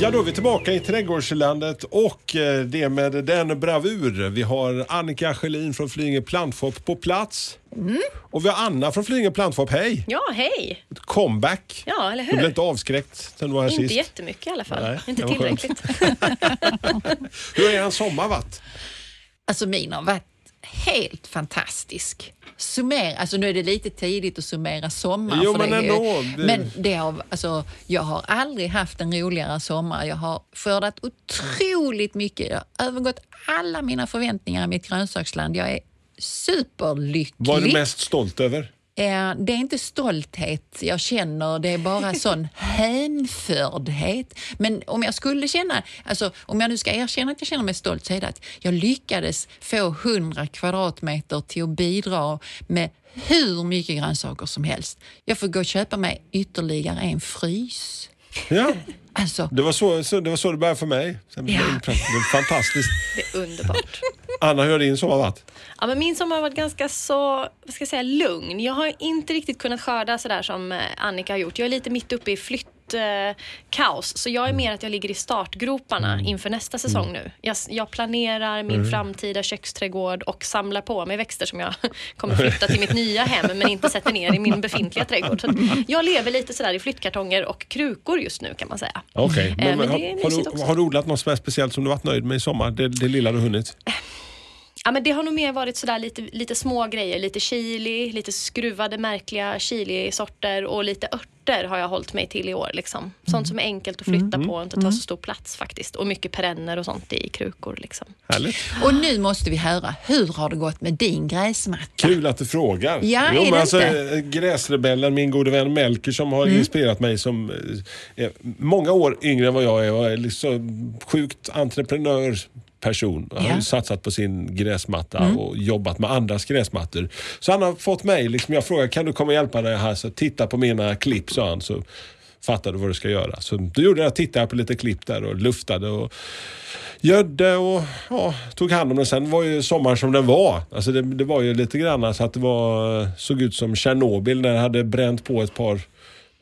Ja, då är vi tillbaka i trädgårdslandet och eh, det med den bravur. Vi har Annika Schelin från Flyinge Plantshop på plats. Och vi har Anna från Flyinge Plantshop. Hej! Ja, hej! Comeback. Ja, eller Du blev hur? inte avskräckt sen du var här Inte sist. jättemycket i alla fall. Nej, inte tillräckligt. Hur har er sommar varit? Alltså min har varit helt fantastisk. Summera, alltså nu är det lite tidigt att summera sommar. Jo, för men det ändå, det- Men det har, alltså, jag har aldrig haft en roligare sommar. Jag har skördat otroligt mycket. Jag har övergått alla mina förväntningar i mitt grönsaksland. Jag är superlycklig. Vad är du mest stolt över? Eh, Det är inte stolthet jag känner, det är bara sån hänfördhet. Men om jag skulle känna, alltså om jag nu ska erkänna att jag känner mig stolt så är det att jag lyckades få 100 kvadratmeter till att bidra med hur mycket grönsaker som helst. Jag får gå och köpa mig ytterligare en frys. Ja, Alltså, det var så, så, det, var så det började för mig. Sen, Ja. det är fantastiskt. Det är underbart. Anna, hur har din sommar varit? Ja, men min sommar har varit ganska så, vad ska jag säga, lugn. Jag har inte riktigt kunnat skörda sådär som eh, Annika har gjort. Jag är lite mitt uppe i flyttkaos. Så jag är mer att jag ligger i startgroparna Mm. inför nästa säsong nu. Jag, jag planerar min framtida köksträdgård och samlar på mig växter som jag kommer flytta till mitt nya hem men inte sätter ner i min befintliga trädgård. Så jag lever lite sådär i flyttkartonger och krukor just nu kan man säga. Okej, Eh, men, men har, har, du, har du odlat något som speciellt som du varit nöjd med i sommar? Det, det lilla du hunnit? Ja, men det har nog mer varit sådär lite, lite små grejer. Lite chili, lite skruvade märkliga chilisorter och lite örter har jag hållit mig till i år. Liksom. Sånt som är enkelt att flytta på och inte tar så stor plats faktiskt. Och mycket perenner och sånt i krukor. Liksom. Härligt. och nu måste vi höra, hur har det gått med din gräsmatta? Kul att du frågar. Ja, jo, är det alltså, inte? eh, Gräsrebellen, min gode vän Melker som har Mm. inspirerat mig som eh, är många år yngre än vad jag är och är liksom sjukt entreprenörperson. Han har Ja. ju satsat på sin gräsmatta Mm. och jobbat med andras gräsmattor. Så han har fått mig, liksom, jag frågade kan du komma och hjälpa mig här? Så titta på mina klipp, sa han. Så fattar du vad du ska göra. Så då gjorde jag, tittade på lite klipp där och luftade och gödde och ja, tog hand om det. Sen var ju sommaren som den var. Alltså det, det var ju lite grann så att det var, såg ut som Tjernobyl när det hade bränt på ett par,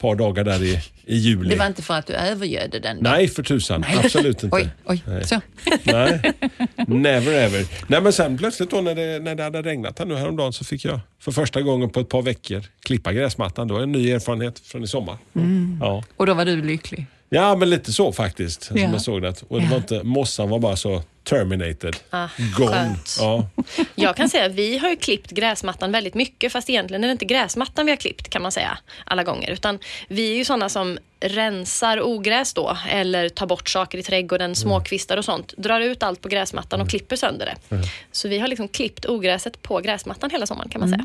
par dagar där i, i juli. Det var inte för att du övergödde den? då? Nej, för tusan. Absolut inte. Oj, oj, Nej. så. Nej, never ever. Nej men sen plötsligt då när det, när det hade regnat här nu häromdagen så fick jag för första gången på ett par veckor klippa gräsmattan. Det var en ny erfarenhet från i sommar. Mm. Ja. Och då var du lycklig? ja, men lite så faktiskt. Som Ja. jag såg det. Och det Ja. var inte, mossan var bara så terminated. Ah, Gone. Ja. Jag kan säga att vi har ju klippt gräsmattan väldigt mycket fast egentligen är det inte gräsmattan vi har klippt kan man säga alla gånger. Utan vi är ju sådana som rensar ogräs då eller tar bort saker i trädgården, småkvistar och sånt. Drar ut allt på gräsmattan och klipper sönder det. Så vi har liksom klippt ogräset på gräsmattan hela sommaren kan man säga.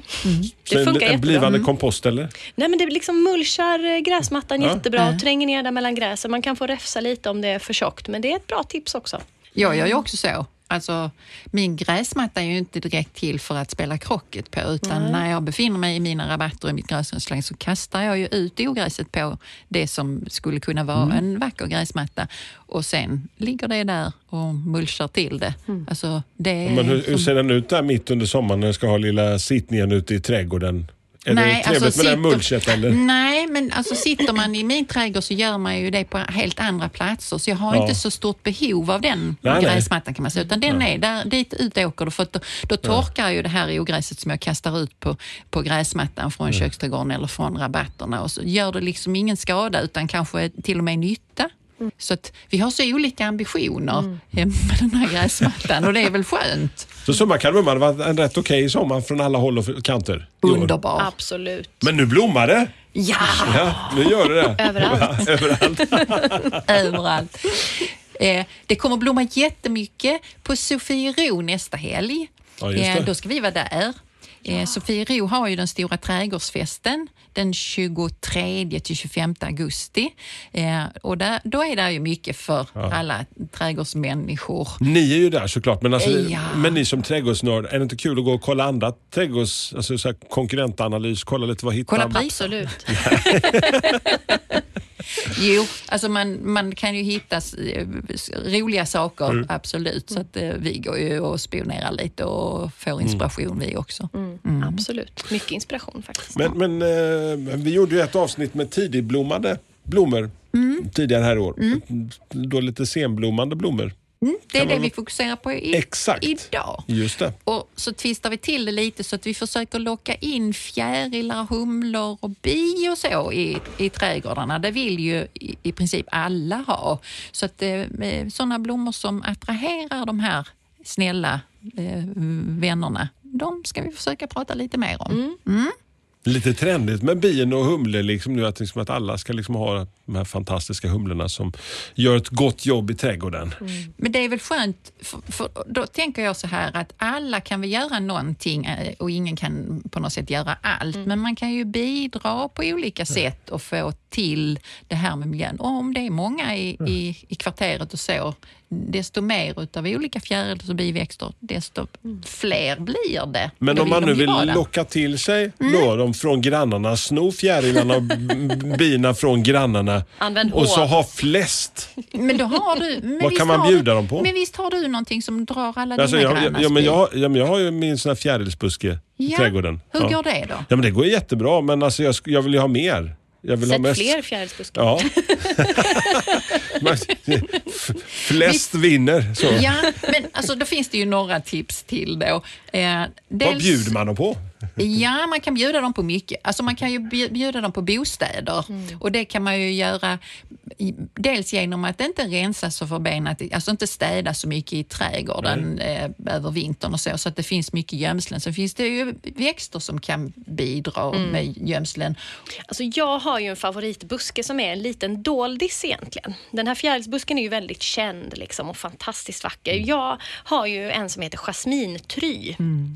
Så Det en, funkar en jättebra. blivande kompost eller? Nej men det liksom mulchar eh, gräsmattan jättebra och tränger ner där mellan gräset. Man kan få räfsa lite om det är för tjockt men det är ett bra tips också. Jag gör ju också så. Alltså, min gräsmatta är ju inte direkt till för att spela krocket på utan när jag befinner mig i mina rabatter i mitt grönsaksland så kastar jag ju ut ogräset på det som skulle kunna vara en vacker gräsmatta och sen ligger det där och mulchar till det. Alltså, det är Men hur, hur ser den ut där mitt under sommaren när du ska ha lilla sittningen ute i trädgården? Är det Nej, trevligt alltså med det här sitter- mulchet eller? Nej, men alltså sitter man i min trädgård så gör man ju det på helt andra platser. Så jag har Ja. inte så stort behov av den Nej, gräsmattan kan man säga. Utan den är där, dit ut åker du. För då, då torkar ju det här ogräset som jag kastar ut på, på gräsmattan från köksträdgården eller från rabatterna. Och så gör det liksom ingen skada utan kanske till och med nytta. Så att vi har så olika ambitioner Mm. med den här gräsmattan och det är väl skönt. Så summa kardemumma, det var en rätt okej sommar från alla håll och kanter. Underbar. Absolut. Men nu blommar det! Ja, Ja, nu gör det det. Överallt. Överallt. överallt. Eh, det kommer blomma jättemycket på Sofiero nästa helg. Ja, just det. Eh, då ska vi vara där. Eh, Sofiero har ju den stora trädgårdsfesten den 23 till 25 augusti. Eh, och där, då är det ju mycket för alla trädgårdsmänniskor. Ni är ju där såklart, men, alltså, Ja. men ni som trädgårdsnörd, är det inte kul att gå och kolla andra trädgårds... Alltså så här konkurrentanalys, kolla lite vad hittar Kolla man? priser. Absolut. Jo, alltså man, man kan ju hitta eh, roliga saker, Mm. absolut. Så att, eh, vi går ju och spionerar lite och får inspiration vi också. Mm. Absolut. Mycket inspiration faktiskt. Men, men eh, vi gjorde ju ett avsnitt med tidigblommade blommor Mm. tidigare här i år. Då lite senblommande blommor. Mm, det är det vi fokuserar på i, Exakt. idag. Just det. Och så twistar vi till det lite så att vi försöker locka in fjärilar, humlor och bi och så i, i trädgårdarna. Det vill ju i, i princip alla ha. Så att eh, sådana blommor som attraherar de här snälla eh, vännerna, de ska vi försöka prata lite mer om. Lite trendigt med bin och humlor liksom nu. Att, liksom att alla ska liksom ha de här fantastiska humlorna som gör ett gott jobb i trädgården. Men det är väl skönt, för, för då tänker jag så här att alla kan väl göra någonting eh, och ingen kan på något sätt göra allt. Men man kan ju bidra på olika sätt och få till det här med miljön. Och om det är många i, i, i kvarteret och så, desto mer utav olika fjärilar och biväxter, desto fler blir det. Men om man nu vill vara locka till sig då, de från grannarna, sno fjärilarna och bina från grannarna Använd och så ha flest. Men då har du... Men Vad kan man bjuda du, dem på? Men visst har du någonting som drar alla Alltså, dina jag, grannars ja, men jag, ja, men jag har ju min sån här fjärilsbuske i Ja, trädgården. Hur ja. går det då? Ja, men det går jättebra, men alltså, jag, jag vill ju ha mer. Jag vill ha Sätt mest. fler fjärilsbuskar. Ja. Flest vinner. Så. Ja, men alltså, då finns det ju några tips till då. Eh, Vad dels- bjuder man dem på? Ja, man kan bjuda dem på mycket. Alltså man kan ju bj- bjuda dem på bostäder och det kan man ju göra dels genom att inte rensa så förbenat, alltså inte städa så mycket i trädgården eh, över vintern och så, så att det finns mycket gömslen. Sen finns det ju växter som kan bidra med gömslen. Alltså jag har ju en favoritbuske som är en liten doldis egentligen. Den här fjärilsbusken är ju väldigt känd liksom, och fantastiskt vacker. Jag har ju en som heter jasmintry.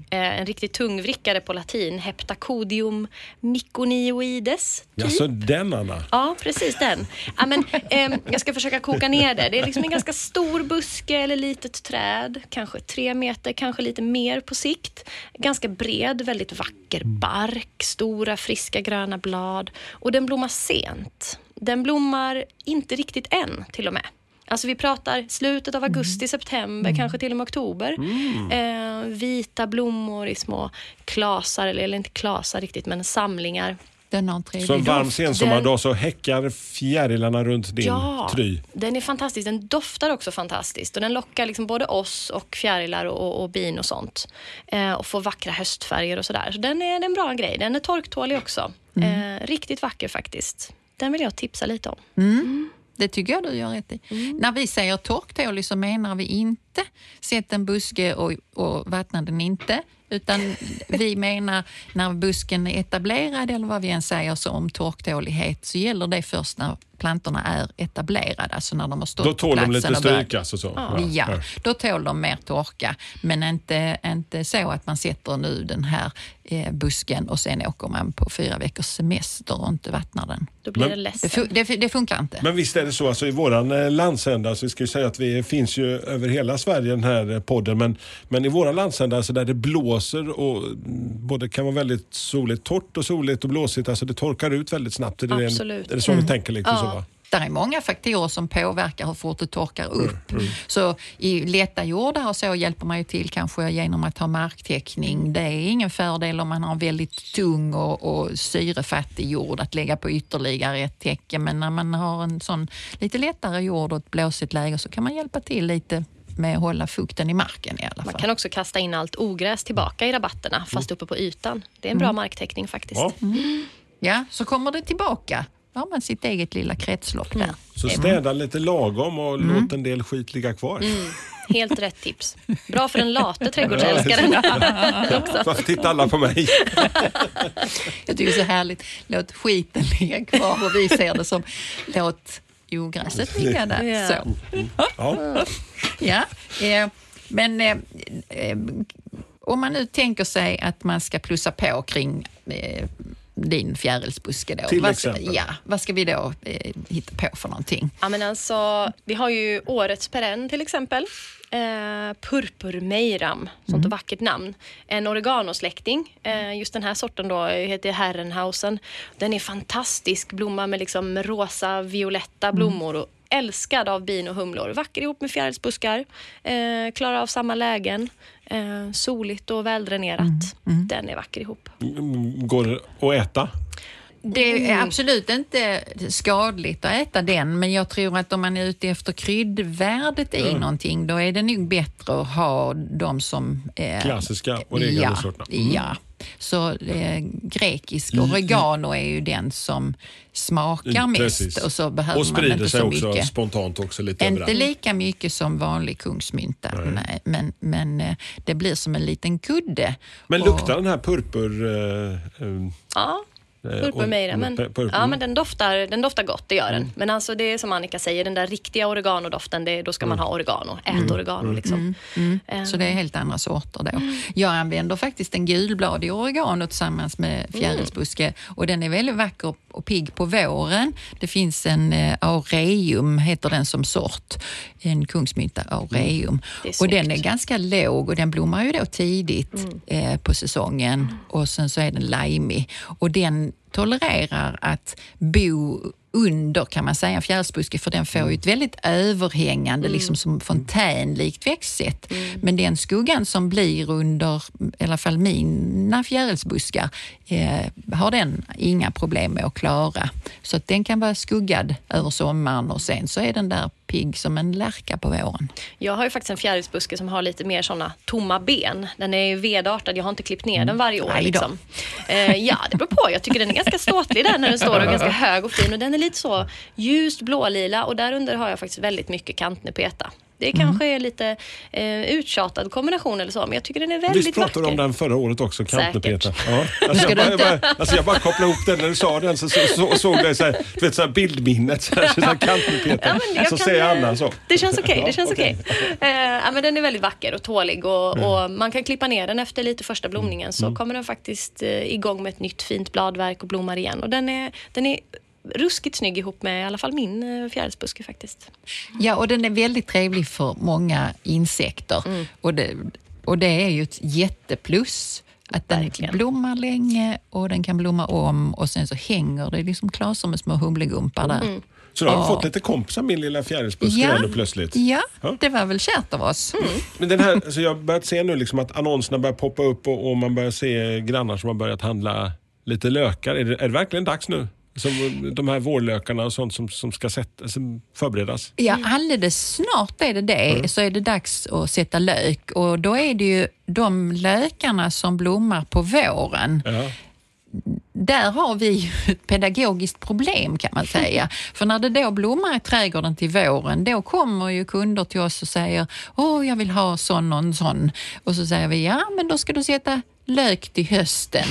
Eh, en riktigt tungvrickare på latin. Heptacodium myconioides. Typ. Alltså den Anna. Ja, precis den. Ja, men, ehm, jag ska försöka koka ner det. Det är liksom en ganska stor buske eller litet träd. Kanske tre meter, kanske lite mer på sikt. Ganska bred, väldigt vacker bark, stora friska gröna blad. Och den blommar sent. Den blommar inte riktigt än till och med. Alltså vi pratar slutet av augusti, september, kanske till och med oktober. Eh, vita blommor i små klasar, eller, eller inte klasar riktigt, men samlingar. Den har en trevlig Så en varm sensommardag så häckar fjärilarna runt din Ja, try. den är fantastisk. Den doftar också fantastiskt och den lockar liksom både oss och fjärilar och, och, och bin och sånt. Eh, och får vackra höstfärger och sådär. Så den är, det är en bra grej. Den är torktålig också. Eh, riktigt vacker faktiskt. Den vill jag tipsa lite om. Det tycker jag du gör rätt i. När vi säger torktålig så menar vi inte sätt en buske och, och vattna den inte. Utan vi menar när busken är etablerad eller vad vi än säger så om torktålighet så gäller det först när plantorna är etablerade, alltså när de har stått Då på tål de lite och börjat- stryk alltså. Så. Ja, då tål de mer torka. Men inte, inte så att man sätter nu den här eh, busken och sen åker man på fyra veckors semester och inte vattnar den. Då blir Men- den Det, ledsen. fu- det, det funkar inte. Men visst är det så, alltså i våran eh, landsända, så vi ska ju säga att vi finns ju över hela Sverige den här eh, podden, men, men i våran landsända alltså där det blåser och mm, både kan vara väldigt soligt, torrt och soligt och blåsigt, alltså det torkar ut väldigt snabbt. Är det, Absolut. är det så vi tänker lite så? Va? Det är många faktorer som påverkar hur fort det torkar upp. Så i lätta jordar och så hjälper man ju till kanske genom att ha marktäckning. Det är ingen fördel om man har en väldigt tung och, och syrefattig jord att lägga på ytterligare ett täcke. Men när man har en sån lite lättare jord och ett blåsigt läge så kan man hjälpa till lite med att hålla fukten i marken i alla Man fall. kan också kasta in allt ogräs tillbaka i rabatterna, fast uppe på ytan. Det är en bra marktäckning faktiskt. Ja. Ja, så kommer det tillbaka. Då har man sitt eget lilla kretslopp där. Så städa lite lagom och låt en del skit ligga kvar. Helt rätt tips. Bra för den late trädgårdsälskaren. också. Varför tittar alla på mig? Jag tycker det är så härligt. Låt skiten ligga kvar och vi ser det som låt ogräset ligga där. Ja. Så. Ja. Ja, eh, men... Eh, eh, om man nu tänker sig att man ska plussa på kring din fjärilsbuske då. Till vad, ska- exempel. Ja, vad ska vi då eh, hitta på för någonting? Ja, men alltså, vi har ju årets perenn till exempel. Eh, Purpurmeiram, sånt vackert namn. En oreganosläkting. Eh, just den här sorten då heter Herrenhausen. Den är fantastisk, blomma med liksom rosa, violetta blommor. Och älskad av bin och humlor. Vacker ihop med fjärilsbuskar. Eh, klarar av samma lägen. Eh, soligt och väldränerat. Den är vacker ihop. Mm, Går att äta? Det är absolut inte skadligt att äta den, men jag tror att om man är ute efter kryddvärdet i någonting, då är det nog bättre att ha de som... Eh, Klassiska ja, oreganosorterna. Mm. ja. Så eh, grekisk oregano är ju den som smakar mest Precis. och så behöver och man inte sig så också mycket. spontant också lite Inte överallt. lika mycket som vanlig kungsmynta, nej. men, men eh, det blir som en liten kudde. Men Och- luktar den här purpur... Eh, eh, Ja, purpurmejra. och- Men, pur- pur- ja, men den, doftar, den doftar gott, det gör Mm. den. Men alltså det är som Annika säger, den där riktiga oreganodoften, det, då ska man Mm. ha oregano. Ät oregano liksom. Eh, Så det är helt andra sorter då. Jag använder faktiskt en gulbladig oregano tillsammans med fjärilsbuske och den är väldigt vacker och pigg på våren. Det finns en eh, aureum, heter den som sort, en kungsmynta aureum. Och den är ganska låg och den blommar ju då tidigt eh, på säsongen och sen så är den limey och den tolererar att bo under kan man säga en fjärilsbuske för den får ju ett väldigt överhängande, liksom som fontänlikt växtsätt. Men den skuggan som blir under, i alla fall mina fjärilsbuskar, eh, har den inga problem med att klara. Så att den kan vara skuggad över sommaren och sen så är den där pigg som en lärka på våren. Jag har ju faktiskt en fjärilsbuske som har lite mer såna tomma ben. Den är ju vedartad, jag har inte klippt ner den varje år. Liksom. Eh, ja, det beror på. Jag tycker den är ganska ståtlig där när den står och ganska hög och fin. Och den är lite så ljust blålila och där under har jag faktiskt väldigt mycket kantnepeta. Det Mm. kanske är lite eh, uttjatad kombination eller så, men jag tycker den är väldigt Visst pratade du vacker. om den förra året också? Säkert. Ja. Alltså, jag, bara, jag, bara, alltså, jag bara kopplade ihop den när du sa den, så, så, så såg jag så här, du vet, så här bildminnet. Så här, så här, Kantnepeta. Ja, så kan, säger Anna så. Det känns okej. Ja, det känns okej. okej. Eh, ja, men den är väldigt vacker och tålig och, och man kan klippa ner den efter lite första blomningen så kommer den faktiskt eh, igång med ett nytt fint bladverk och blommar igen. Och den är, den är ruskigt snygg ihop med i alla fall min eh, fjärilsbuske faktiskt. Ja, och den är väldigt trevlig för många insekter. Mm. Och, det, och det är ju ett jätteplus. Att den Verkligen. blommar länge och den kan blomma om och sen så hänger det liksom klasor med små humlegumpar där. Mm. Så du har Ja. fått lite kompisar min lilla fjärilsbuske Ja. nu plötsligt. Ja, Ja. det var väl kärt av oss. Mm. Men den här, alltså jag har börjat se nu liksom att annonserna börjar poppa upp och, och man börjar se grannar som har börjat handla lite lökar. Är det, är det verkligen dags nu? Som de här vårlökarna och sånt som, som ska sätta, som förberedas. Ja, alldeles snart är det det, så är det dags att sätta lök. Och då är det ju de lökarna som blommar på våren. Ja. där har vi ett pedagogiskt problem kan man säga. För när det då blommar i trädgården till våren, då kommer ju kunder till oss och säger åh, jag vill ha sån och en sån. Och så säger vi, ja men då ska du sätta lök till hösten.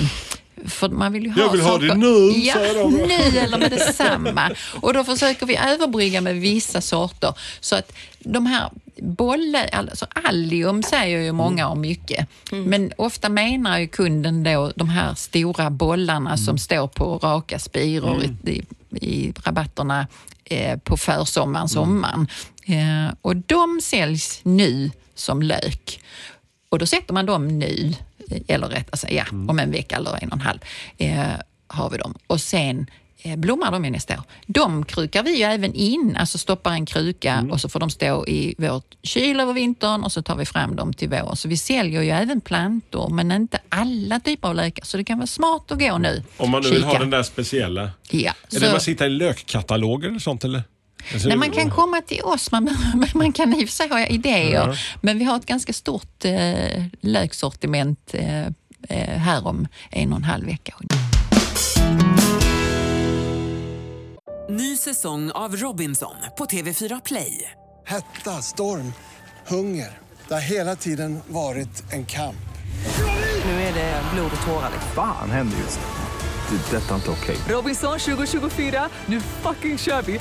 För man vill ju ha Jag vill ha saker- det nu, ja, säger de. nu eller med detsamma. Och då försöker vi överbrygga med vissa sorter. Så att de här bollar, alltså allium säger ju många om mycket. Men ofta menar ju kunden då de här stora bollarna som står på raka spiror i, i, i rabatterna eh, på försommaren, sommaren. Eh, och de säljs nu som lök. Och då sätter man dem nu, eller rättare sagt, ja, om en vecka eller en och en halv eh, har vi dem. Och sen eh, blommar de ju nästa år. De krukar vi ju även in, alltså stoppar en kruka och så får de stå i vår kyl över vintern och så tar vi fram dem till våren. Så vi säljer ju även plantor, men inte alla typer av lökar. Så det kan vara smart att gå nu. Om man nu vill ha den där speciella. Ja, Är så- det man sitter i lökkataloger eller sånt eller? Alltså, Nej, man kan komma till oss, man, man kan i och för sig ha idéer, men vi har ett ganska stort eh, löksortiment eh, eh, här om en och en halv vecka. Ny säsong av Robinson på TV4 Play. Hetta, storm, hunger. Det har hela tiden varit en kamp. Nu är det blod och tårar. Fan händer just nu. Det. är Detta är inte okej. Robinson 2024, nu fucking kör vi!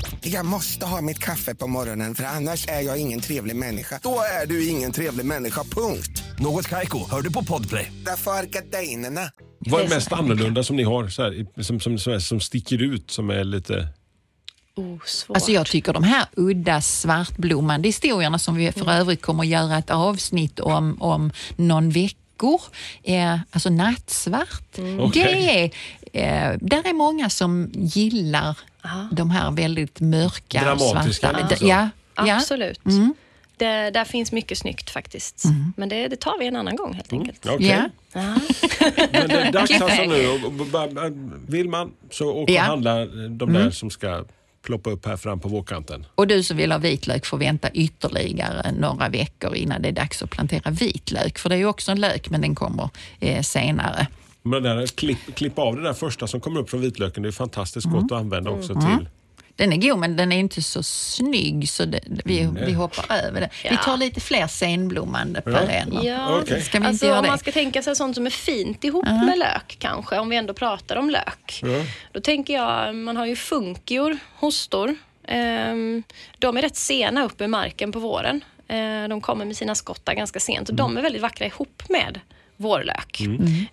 Jag måste ha mitt kaffe på morgonen för annars är jag ingen trevlig människa. Då är du ingen trevlig människa, punkt. Något Kaiko, hör du på Podplay. Därför är gardinerna. Vad är mest annorlunda som ni har, så här, som, som, som, som sticker ut, som är lite... Oh, svårt. Alltså jag tycker de här udda svartblommande historierna som vi för övrigt kommer att göra ett avsnitt om, om någon veckor, eh, alltså nattsvart. Okej. Det är, eh, där är många som gillar de här väldigt mörka Dramatiska, svarta. liksom. Ja, ja. Absolut. Det, där finns mycket snyggt faktiskt. Men det, det tar vi en annan gång helt enkelt. Okej. Ja. Ja. Men det är dags alltså nu. Vill man så åk och handla de där som ska ploppa upp här fram på vårkanten. Och du som vill ha vitlök får vänta ytterligare några veckor innan det är dags att plantera vitlök. För det är ju också en lök, men den kommer eh, senare. Men den där, klipp, klipp av det där första som kommer upp från vitlöken. Det är fantastiskt Mm. gott att använda också till... Den är god, men den är inte så snygg så det, vi, vi hoppar över det. Vi Ja. tar lite fler senblommande perenner. Ja, Okej. Ska vi inte alltså, göra om det? man ska tänka sig sånt som är fint ihop med lök kanske, om vi ändå pratar om lök. Då tänker jag, man har ju funkior, hostor. Ehm, de är rätt sena upp i marken på våren. Eh, de kommer med sina skottar ganska sent och de är väldigt vackra ihop med vårlök.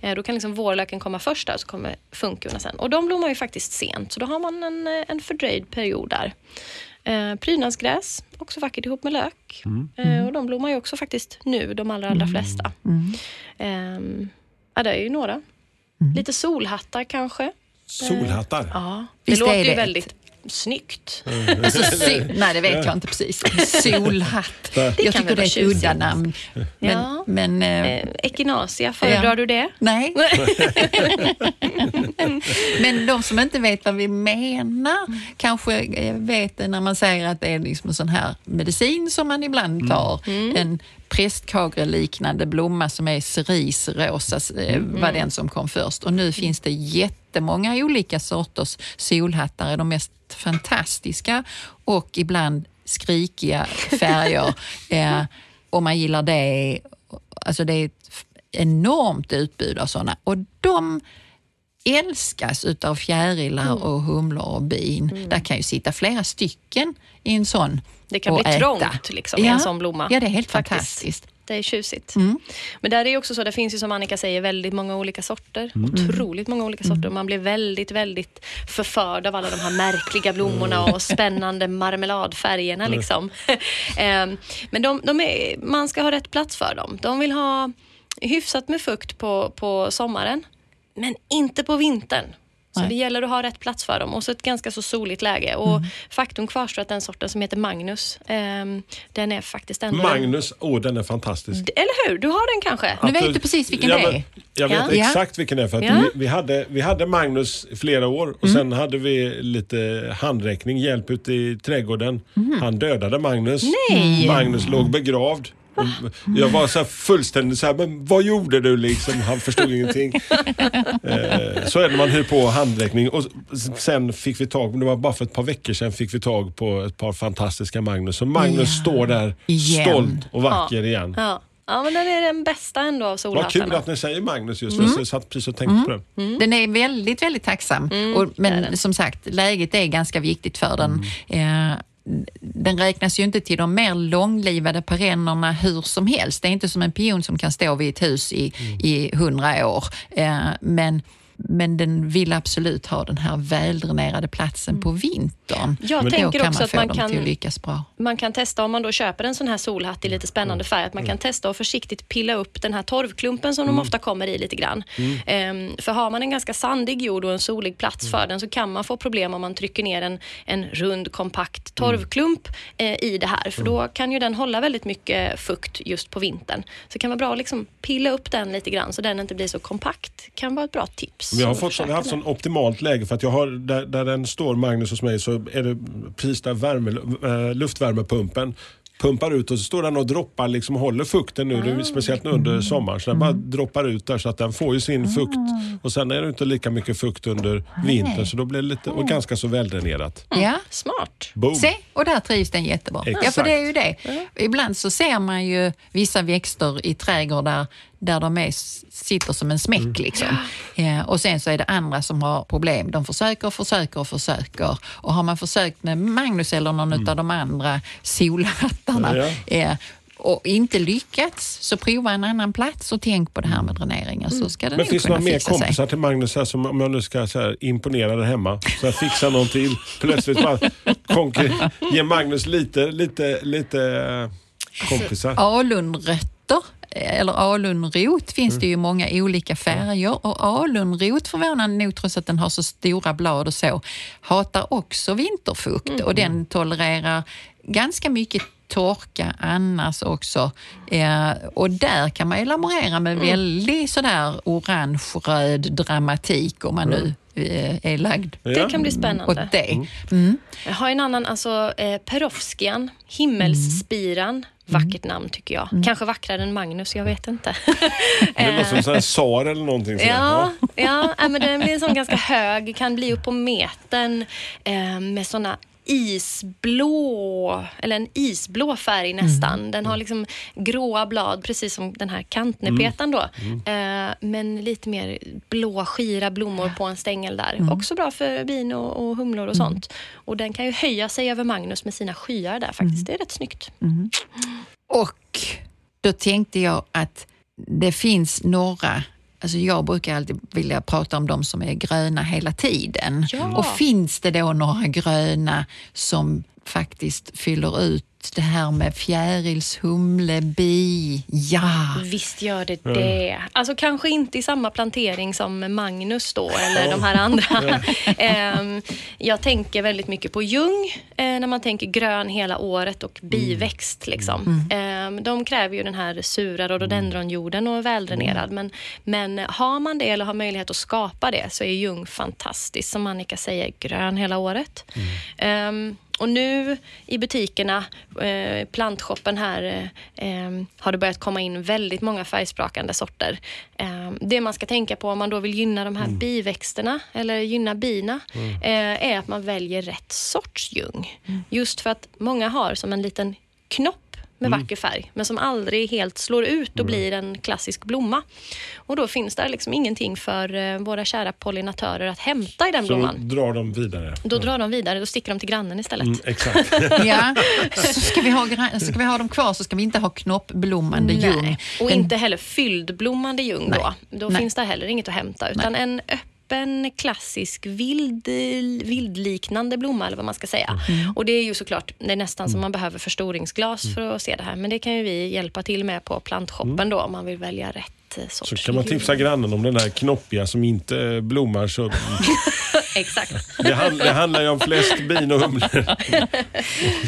Eh, då kan liksom vårlöken komma först där och så kommer funkiorna sen. Och de blommar ju faktiskt sent så då har man en, eh, en fördröjd period där. Eh, prydnadsgräs, också vackert ihop med lök. Eh, och de blommar ju också faktiskt nu, de allra, allra flesta. Ehm, ja, det är ju några. Lite solhattar kanske. Solhattar. Ja, det Visst låter ju väldigt snyggt. Alltså, sy- nej, det vet jag inte precis. Solhatt. Det jag tycker det är ett udda namn. Men, Ja. men eh, Eh, Echinacia, föredrar Ja. du det? nej. men de som inte vet vad vi menar kanske eh, vet det när man säger att det är liksom en sån här medicin som man ibland tar. En prästkagre-liknande blomma som är cerisrosa, eh, var den som kom först. Och nu finns det jättemånga olika sorters solhattar, de mest fantastiska och ibland skrikiga färger. eh, om man gillar det. Alltså det är ett enormt utbud av sådana. Och de älskas utav fjärilar och humlor och bin. Där kan ju sitta flera stycken i en sån Det kan och bli äta. trångt liksom, i ja. en sån blomma. Ja, det är helt Faktiskt. fantastiskt. Mm. Det är tjusigt. Men där är också så, det finns ju som Annika säger väldigt många olika sorter. Mm. Otroligt många olika sorter. Man blir väldigt, väldigt förförd av alla de här märkliga blommorna och spännande marmeladfärgerna. Liksom. Ehm, Men de, de är, man ska ha rätt plats för dem. De vill ha hyfsat med fukt på, på sommaren, men inte på vintern. Så Nej. det gäller att ha rätt plats för dem och så ett ganska så soligt läge. Och faktum kvarstår att den sorten som heter Magnus, ehm, den är faktiskt ändå... Magnus, åh den är fantastisk. Eller hur? Du har den kanske? Nu vet du precis vilken Ja, det är. Jag vet Ja. exakt vilken det är. För att Ja. vi, vi, hade, vi hade Magnus i flera år och sen hade vi lite handräckning, hjälp ute i trädgården. Han dödade Magnus. Nej. Magnus låg begravd. Jag var så här fullständigt så här, men vad gjorde du liksom? Han förstod ingenting. Eh, så är det när man hyr på handräckning. Och sen fick vi tag, det var bara för ett par veckor sedan, fick vi tag på ett par fantastiska Magnus. Så Magnus Ja. står där Igen. stolt och vacker igen. Ja. ja, men den är den bästa ändå av Vad solhattarna. kul att ni säger Magnus just, för jag satt precis och tänkte på det. Den är väldigt, väldigt tacksam. och, men som sagt, läget är ganska viktigt för den. Eh, den räknas ju inte till de mer långlivade perennerna hur som helst. Det är inte som en pion som kan stå vid ett hus i, i hundra år. Eh, men, men den vill absolut ha den här väldränerade platsen på vintern. Jag Då tänker kan också man att få man dem kan- att lyckas bra. Man kan testa om man då köper en sån här solhatt i lite spännande färg, att man kan testa och försiktigt pilla upp den här torvklumpen som de ofta kommer i lite grann. Ehm, för har man en ganska sandig jord och en solig plats för den så kan man få problem om man trycker ner en, en rund kompakt torvklump eh, i det här. För då kan ju den hålla väldigt mycket fukt just på vintern. Så det kan vara bra att liksom pilla upp den lite grann så den inte blir så kompakt. kan vara ett bra tips. Vi har, fått, vi försöka har haft sån optimalt läge för att jag har, där, där den står, Magnus hos mig, så är det precis där värme, eh, luftvärmepumpen pumpar ut och så står den och droppar liksom håller fukten nu, är speciellt nu under sommaren. Så den bara droppar ut där så att den får ju sin fukt. Och sen är det inte lika mycket fukt under vintern så då blir det lite, och ganska så väldränerat. Ja. Smart. Boom. Se, och där trivs den jättebra. Ja, Exakt. för det är ju det. Ibland så ser man ju vissa växter i trädgårdar där de är, sitter som en smäck. Liksom. Eh, och sen så är det andra som har problem. De försöker, försöker, försöker. Och har man försökt med Magnus eller någon av de andra solhattarna Ja. eh, och inte lyckats, så prova en annan plats och tänk på det här med dräneringen så ska det Men finns det några mer fixa sig. kompisar till Magnus här som om jag nu ska så här, imponera där hemma, så här, fixa någon till. Plötsligt bara konkur- ge Magnus lite, lite, lite eh, kompisar. Alunrötter eller alunrot finns det ju Mm. många olika färger och alunrot förvånande nog trots att den har så stora blad och så hatar också vinterfukt Mm. och den tolererar ganska mycket torka annars också. Eh, och där kan man ju laborera med Mm. väldigt sådär orange-röd dramatik om man nu eh, är lagd Det kan bli åt spännande. det. Mm. Jag har en annan, alltså eh, Perovskian, Himmelsspiran. Vackert namn tycker jag. Kanske vackrare än Magnus, jag vet inte. Det låter som sån här SAR eller någonting. Ja, ja nej, men den blir en sån ganska hög, kan bli upp på metern eh, med såna isblå, eller en isblå färg nästan. Den har liksom gråa blad, precis som den här kantnepetan då. Eh, men lite mer blå, skira blommor på en stängel där. Också bra för bin och, och humlor och sånt. Och den kan ju höja sig över Magnus med sina skyar där faktiskt. Det är rätt snyggt. Och då tänkte jag att det finns några Alltså jag brukar alltid vilja prata om de som är gröna hela tiden. Ja. Och finns det då några gröna som faktiskt fyller ut det här med fjärils, humle, bi? Ja! Visst gör det det. Alltså kanske inte i samma plantering som Magnus då, eller de här andra. Ehm, jag tänker väldigt mycket på ljung, eh, när man tänker grön hela året och biväxt. Liksom. Ehm, de kräver ju den här sura rhododendronjorden och är väldränerad. Men, men har man det eller har möjlighet att skapa det så är ljung fantastiskt. Som Annika säger, grön hela året. Ehm, och nu i butikerna, eh, plantshoppen här, eh, eh, har det börjat komma in väldigt många färgsprakande sorter. Eh, det man ska tänka på om man då vill gynna de här biväxterna eller gynna bina eh, är att man väljer rätt sorts ljung. Just för att många har som en liten knopp med vacker färg, men som aldrig helt slår ut och blir en klassisk blomma. Och då finns det liksom ingenting för eh, våra kära pollinatörer att hämta i den Så då blomman. drar de vidare. Då drar de vidare, då sticker de till grannen istället. Mm, exakt. ja. Så ska vi, ha, ska vi ha dem kvar så ska vi inte ha knoppblommande ljung. Nej. Och Den- inte heller fylldblommande ljung då. Då Nej. finns det heller inget att hämta. Utan en öppen, klassisk, vild, vildliknande blomma eller vad man ska säga. Mm. Och det är ju såklart, det är nästan som man behöver förstoringsglas för att se det här. Men det kan ju vi hjälpa till med på plantshoppen då om man vill välja rätt eh, Så kan man tipsa grannen om den där knoppiga som inte blommar. Så Exakt. det, hand, det handlar ju om flest bin och humlor.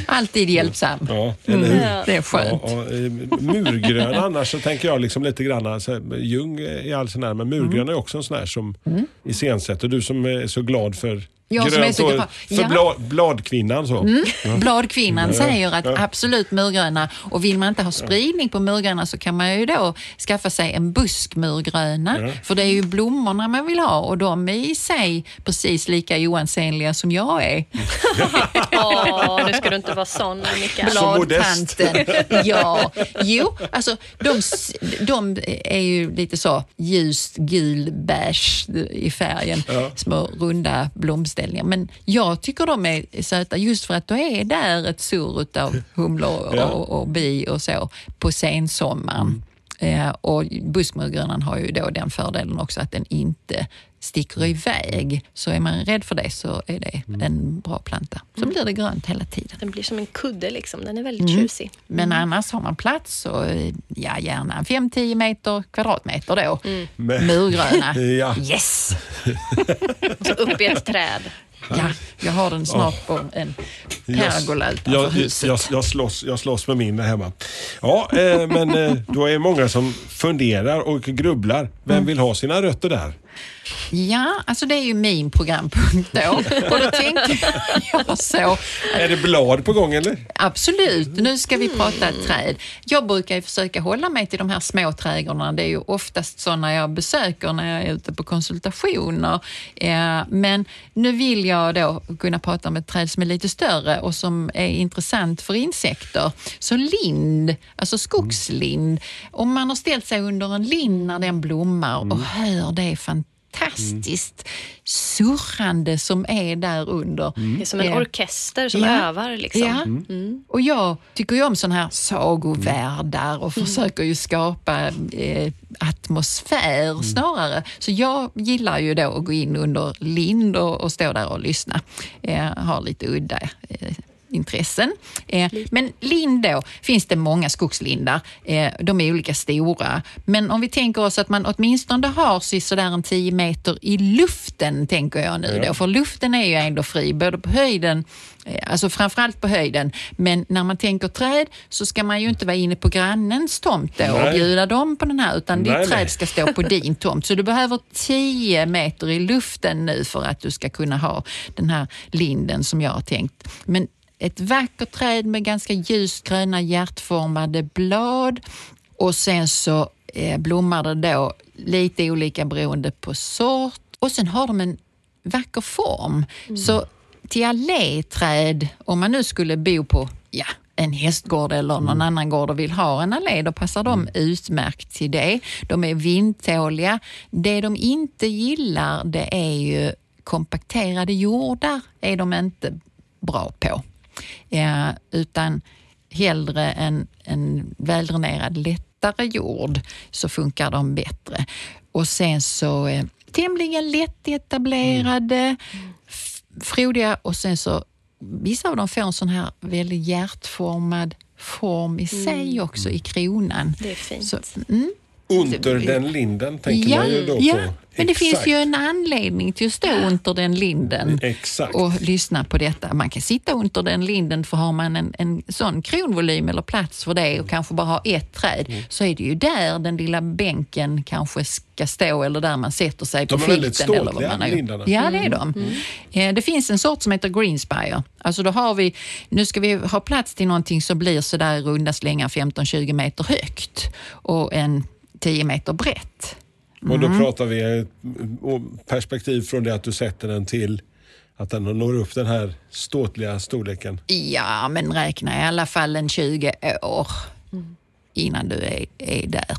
Alltid hjälpsam. Ja, eller hur? Ja. Det är skönt. Ja, och, eh, murgrön annars så tänker jag liksom lite grann, så här, Ljung är all sån här, men murgrön är också en sån här som iscensätter. Du som är så glad för Jag som är så glad. för Ja. bla, bladkvinnan. Så. Bladkvinnan säger att Ja. absolut murgröna och vill man inte ha spridning på murgröna så kan man ju då skaffa sig en buskmurgröna. Ja. För det är ju blommorna man vill ha och de är i sig precis lika oansenliga som jag är. Åh, nu ska du inte vara sån modest. Bladtanten. Ja, jo, alltså de, de är ju lite så ljust gul beige i färgen. Ja. Små runda blomställningar. Men jag tycker de är söta just för att då är där ett surr av humlor Ja. och, och bi och så på sensommaren. Eh, och buskmurgrönan har ju då den fördelen också att den inte sticker iväg. Så är man rädd för det så är det en bra planta. Så blir det grönt hela tiden. Den blir som en kudde liksom. Den är väldigt tjusig. Men annars har man plats så eh, ja, gärna 5-10 meter kvadratmeter då. Men- Murgröna. Ja. Yes! Så upp i ett träd. Ja, jag har den snart på en pergola utanför jag, huset. jag, jag, slåss, jag slåss med min där hemma. Ja, eh, men eh, då är många som funderar och grubblar. Vem Mm. vill ha sina rötter där? Ja, alltså det är ju min programpunkt då. Och då tänkte jag så. Är det blad på gång eller? Absolut, nu ska vi prata träd. Jag brukar ju försöka hålla mig till de här små trädgårdarna. Det är ju oftast sådana jag besöker när jag är ute på konsultationer. Eh, Men nu vill jag då kunna prata om ett träd som är lite större och som är intressant för insekter. Så lind, alltså skogslind. Om man har ställt sig under en lind när den blommar och hör det fantastiskt surrande som är där under. Det är som en orkester som ja. övar. Liksom. Ja, och jag tycker ju om sådana här sagovärldar och försöker ju skapa eh, atmosfär snarare. Så jag gillar ju då att gå in under lind och, och stå där och lyssna. Eh, har lite udda eh, intressen. Eh, men lind då, finns det många skogslindar. Eh, de är olika stora. Men om vi tänker oss att man åtminstone har sig sådär en 10 meter i luften, tänker jag nu då. För luften är ju ändå fri, både på höjden eh, Alltså framförallt på höjden, men när man tänker träd så ska man ju inte vara inne på grannens tomt då och bjuda dem på den här, utan Nej, ditt träd nej. ska stå på din tomt. Så du behöver 10 meter i luften nu för att du ska kunna ha den här linden som jag har tänkt. Men ett vackert träd med ganska ljust gröna hjärtformade blad och sen så eh, blommar det då lite olika beroende på sort och sen har de en vacker form. Så till alléträd, om man nu skulle bo på ja, en hästgård eller någon annan gård och vill ha en allé, då passar de utmärkt till det. De är vindtåliga. Det de inte gillar det är ju kompakterade jordar är de inte bra på. Eh, utan hellre en, en väldränerad lättare jord så funkar de bättre. Och sen så eh, tämligen lättetablerade, f- frodiga och sen så vissa av dem får en sån här väldigt hjärtformad form i sig också i kronan. Det är fint. Så, mm. Under den linden tänker Ja, man ju då ja. på. men det finns Exakt. ju en anledning till att stå under den linden Exakt. och lyssna på detta. Man kan sitta under den linden för har man en, en sån kronvolym eller plats för det och kanske bara ha ett träd Mm. så är det ju där den lilla bänken kanske ska stå eller där man sätter sig på De är väldigt filten. Eller vad ståtliga, man har gjort. lindarna. Ja, det är de. Eh, Det finns en sort som heter Greenspire. Alltså då har vi, nu ska vi ha plats till någonting som blir sådär runda slängar 15-20 meter högt och en 10 meter brett. Och då Mm. pratar vi eh, perspektiv från det att du sätter den till att den når upp den här ståtliga storleken. Ja, men räkna i alla fall en 20 år innan du är, är där.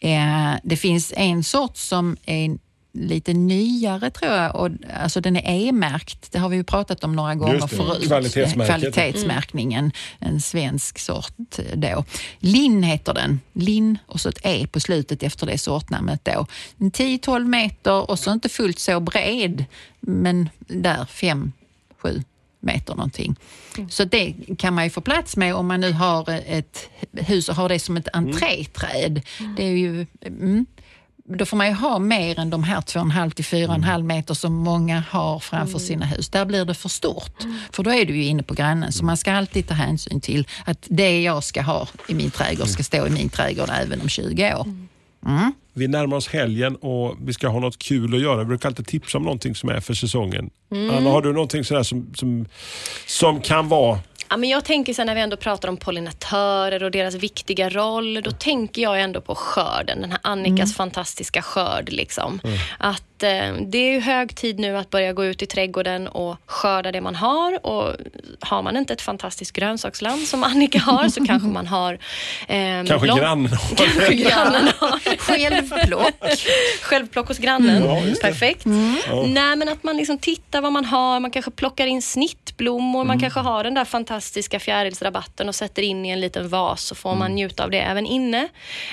Eh, det finns en sort som är lite nyare tror jag. Och, alltså den är E-märkt. Det har vi ju pratat om några gånger Just det, förut. kvalitetsmärket. Kvalitetsmärkningen. En svensk sort då. Linn heter den. Linn och så ett E på slutet efter det sortnamnet då. En 10-12 meter och så inte fullt så bred, men där 5-7 meter någonting. Så det kan man ju få plats med om man nu har ett hus och har det som ett entréträd. Det är ju... Mm. Då får man ju ha mer än de här 2,5 till 4,5 meter som många har framför sina hus. Där blir det för stort. För då är du ju inne på grannen. Så man ska alltid ta hänsyn till att det jag ska ha i min trädgård ska stå i min trädgård även om 20 år. Vi närmar oss helgen och vi ska ha något kul att göra. Vi brukar alltid tipsa om någonting som är för säsongen. Anna, har du någonting sådär som, som, som kan vara Ja, men jag tänker sen när vi ändå pratar om pollinatörer och deras viktiga roll, då tänker jag ändå på skörden, den här Annikas fantastiska skörd. Liksom. Att eh, Det är ju hög tid nu att börja gå ut i trädgården och skörda det man har. Och har man inte ett fantastiskt grönsaksland som Annika har så kanske man har... Eh, Kanske lång- grannen har Kanske grannen har. Självplock. Självplock hos grannen. Ja, just det. Perfekt. Nej, men att man liksom tittar vad man har. Man kanske plockar in snittblommor. Man kanske har den där fantastiska fjärilsrabatten och sätter in i en liten vas så får man njuta av det även inne.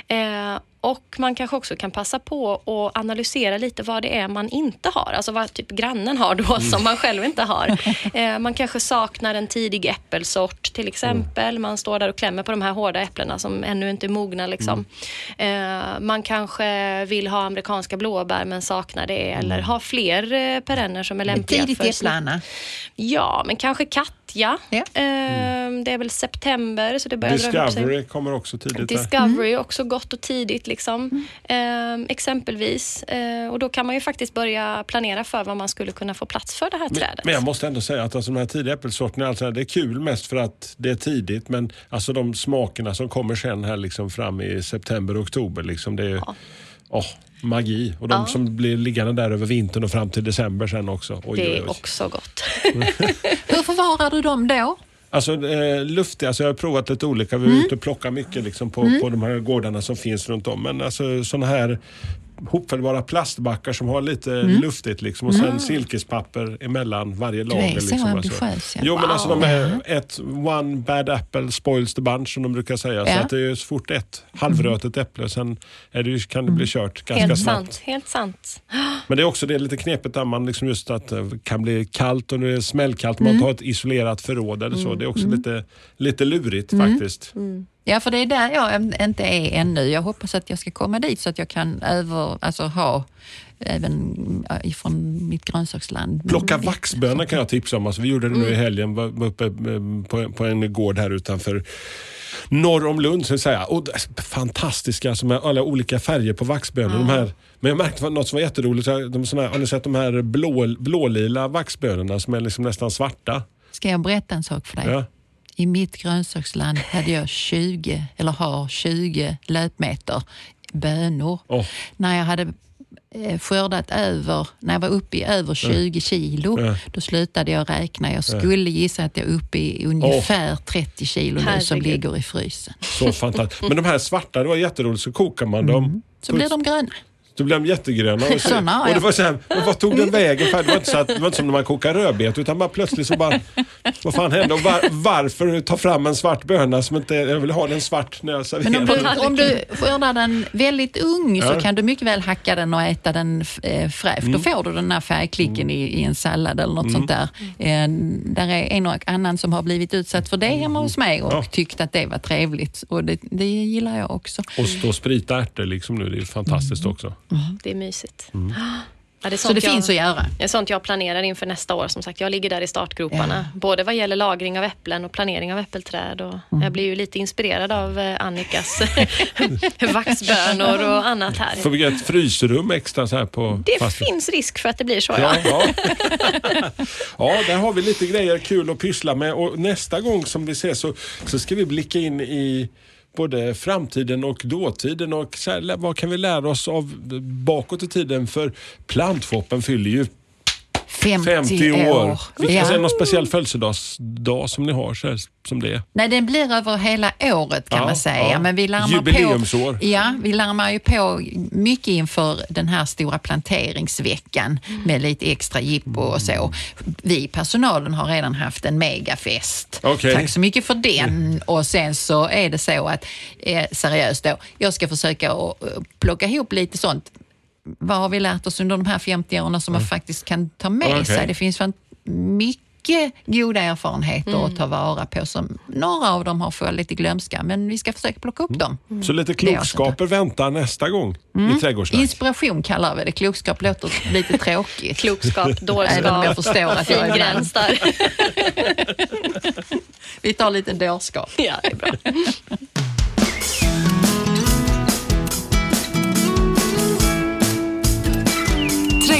Eh, och man kanske också kan passa på att analysera lite vad det är man inte har. Alltså vad typ grannen har då som man själv inte har. Eh, man kanske saknar en tidig äppelsort till exempel. Man står där och klämmer på de här hårda äpplena som ännu inte är mogna. Liksom. Eh, man kanske vill ha amerikanska blåbär men saknar det. Eller har fler eh, perenner som är lämpliga Tidigt äpple, Anna. Ja, men kanske ja. Ja. Ehm, Det är väl september så det börjar. Discovery kommer också tidigt. Discovery också gott och tidigt liksom. Ehm, exempelvis. Ehm, och då kan man ju faktiskt börja planera för vad man skulle kunna få plats för det här Men, trädet. men jag måste ändå säga att alltså, de här tidiga äppelsorterna, alltså, det är kul mest för att det är tidigt. Men alltså de smakerna som kommer sen här liksom fram i september och oktober, liksom, det är Ja. åh, magi. Och de Ja. som blir liggande där över vintern och fram till december sen också. Oj, det oj, är oj. också gott. Hur förvarar du dem då? Alltså eh, luftiga, alltså jag har provat lite olika. Vi är ute och plockar mycket liksom, på, på de här gårdarna som finns runt om. Men alltså sådana här hopfällbara plastbackar som har lite luftigt liksom, och sen silkespapper emellan varje lager. är så liksom, ambitiös, alltså. Jo men alltså de är ett one bad apple spoils the bunch som de brukar säga. Så Ja. att det är så fort ett halvrötet äpple sen är det, kan det bli kört ganska Helt snabbt. sant. Helt sant. Men det är också det är lite knepigt där man liksom just att det kan bli kallt och nu är det smällkallt. Man tar ett isolerat förråd eller så. Det är också lite, lite lurigt faktiskt. Ja, för det är där jag inte är ännu. Jag hoppas att jag ska komma dit så att jag kan över, alltså, ha även äh, ifrån mitt grönsaksland. Plocka Mm. vaxbönor kan jag tipsa om. Alltså, vi gjorde det nu i helgen var, var uppe eh, på, på en gård här utanför norr om Lund. Så att säga. Och, fantastiska som är alla olika färger på vaxbönor. De här, men jag märkte något som var jätteroligt. De, såna här, har ni sett de här blå, blålila vaxbönorna som är liksom nästan svarta? Ska jag berätta en sak för dig? Ja. I mitt grönsaksland hade jag 20, eller har 20 löpmeter bönor. Åh. När jag hade eh, skördat över, när jag var uppe i över 20 kilo, Ja. då slutade jag räkna. Jag skulle gissa att jag är uppe i ungefär 30 kilo nu som ligger i frysen. Så fantastiskt. Men de här svarta, det var jätteroligt. Så kokar man dem. Så blir de gröna. Då blev de jättegröna. Och, så, Såna har och det jag. var så här, men vad tog den vägen? För det, var inte så att, det var inte som när man kokar rödbet utan bara plötsligt så bara, vad fan hände? Och var, varför ta fram en svart böna som inte, jag vill ha den svart när jag Men om serverar. du, om du skördar den väldigt ung Ja. så kan du mycket väl hacka den och äta den eh, fräsch. Mm. Då får du den här färgklicken i, i en sallad eller något sånt där. Eh, där är en och annan som har blivit utsatt för det hemma hos mig och Ja. tyckt att det var trevligt. Och det, det gillar jag också. Och stå och sprita ärtor liksom nu, det är fantastiskt också. Det är mysigt. Mm. Ja, det är Så det jag, finns att göra. Det är sånt jag planerar inför nästa år. Som sagt, jag ligger där i startgroparna. Både vad gäller lagring av äpplen och planering av äppelträd. Och Mm. Jag blir ju lite inspirerad av eh, Annikas vaxbönor och annat här. Får vi ett frysrum extra så här på Det fast- finns risk för att det blir så, Ja, ja. ja. ja, där har vi lite grejer kul att pyssla med och nästa gång som vi ses så, så ska vi blicka in i både framtiden och dåtiden och så här, vad kan vi lära oss av bakåt i tiden? För plantfoppen fyller ju 50, 50 år. Vilken Ja. är någon speciell födelsedagsdag som ni har så här, som det är? Nej, den blir över hela året kan Ja, man säga. ja. Men vi larmar Jubileumsår. På, ja, vi larmar ju på mycket inför den här stora planteringsveckan med lite extra jippo och så. Vi i personalen har redan haft en megafest. Okej. Tack så mycket för den. Och sen så är det så att, eh, seriöst då, jag ska försöka att, eh, plocka ihop lite sånt vad har vi lärt oss under de här 50 åren som man faktiskt kan ta med Okej. sig? Det finns mycket goda erfarenheter att ta vara på. Som, några av dem har fått lite glömska, men vi ska försöka plocka upp dem. Så lite alltså klokskaper väntar nästa gång i trädgårdssnack. Inspiration kallar vi det. Klokskap låter lite tråkigt. Klokskap, Även om jag dårskap, förstår att jag fin är gräns där. Vi tar lite dårskap. ja, det är bra.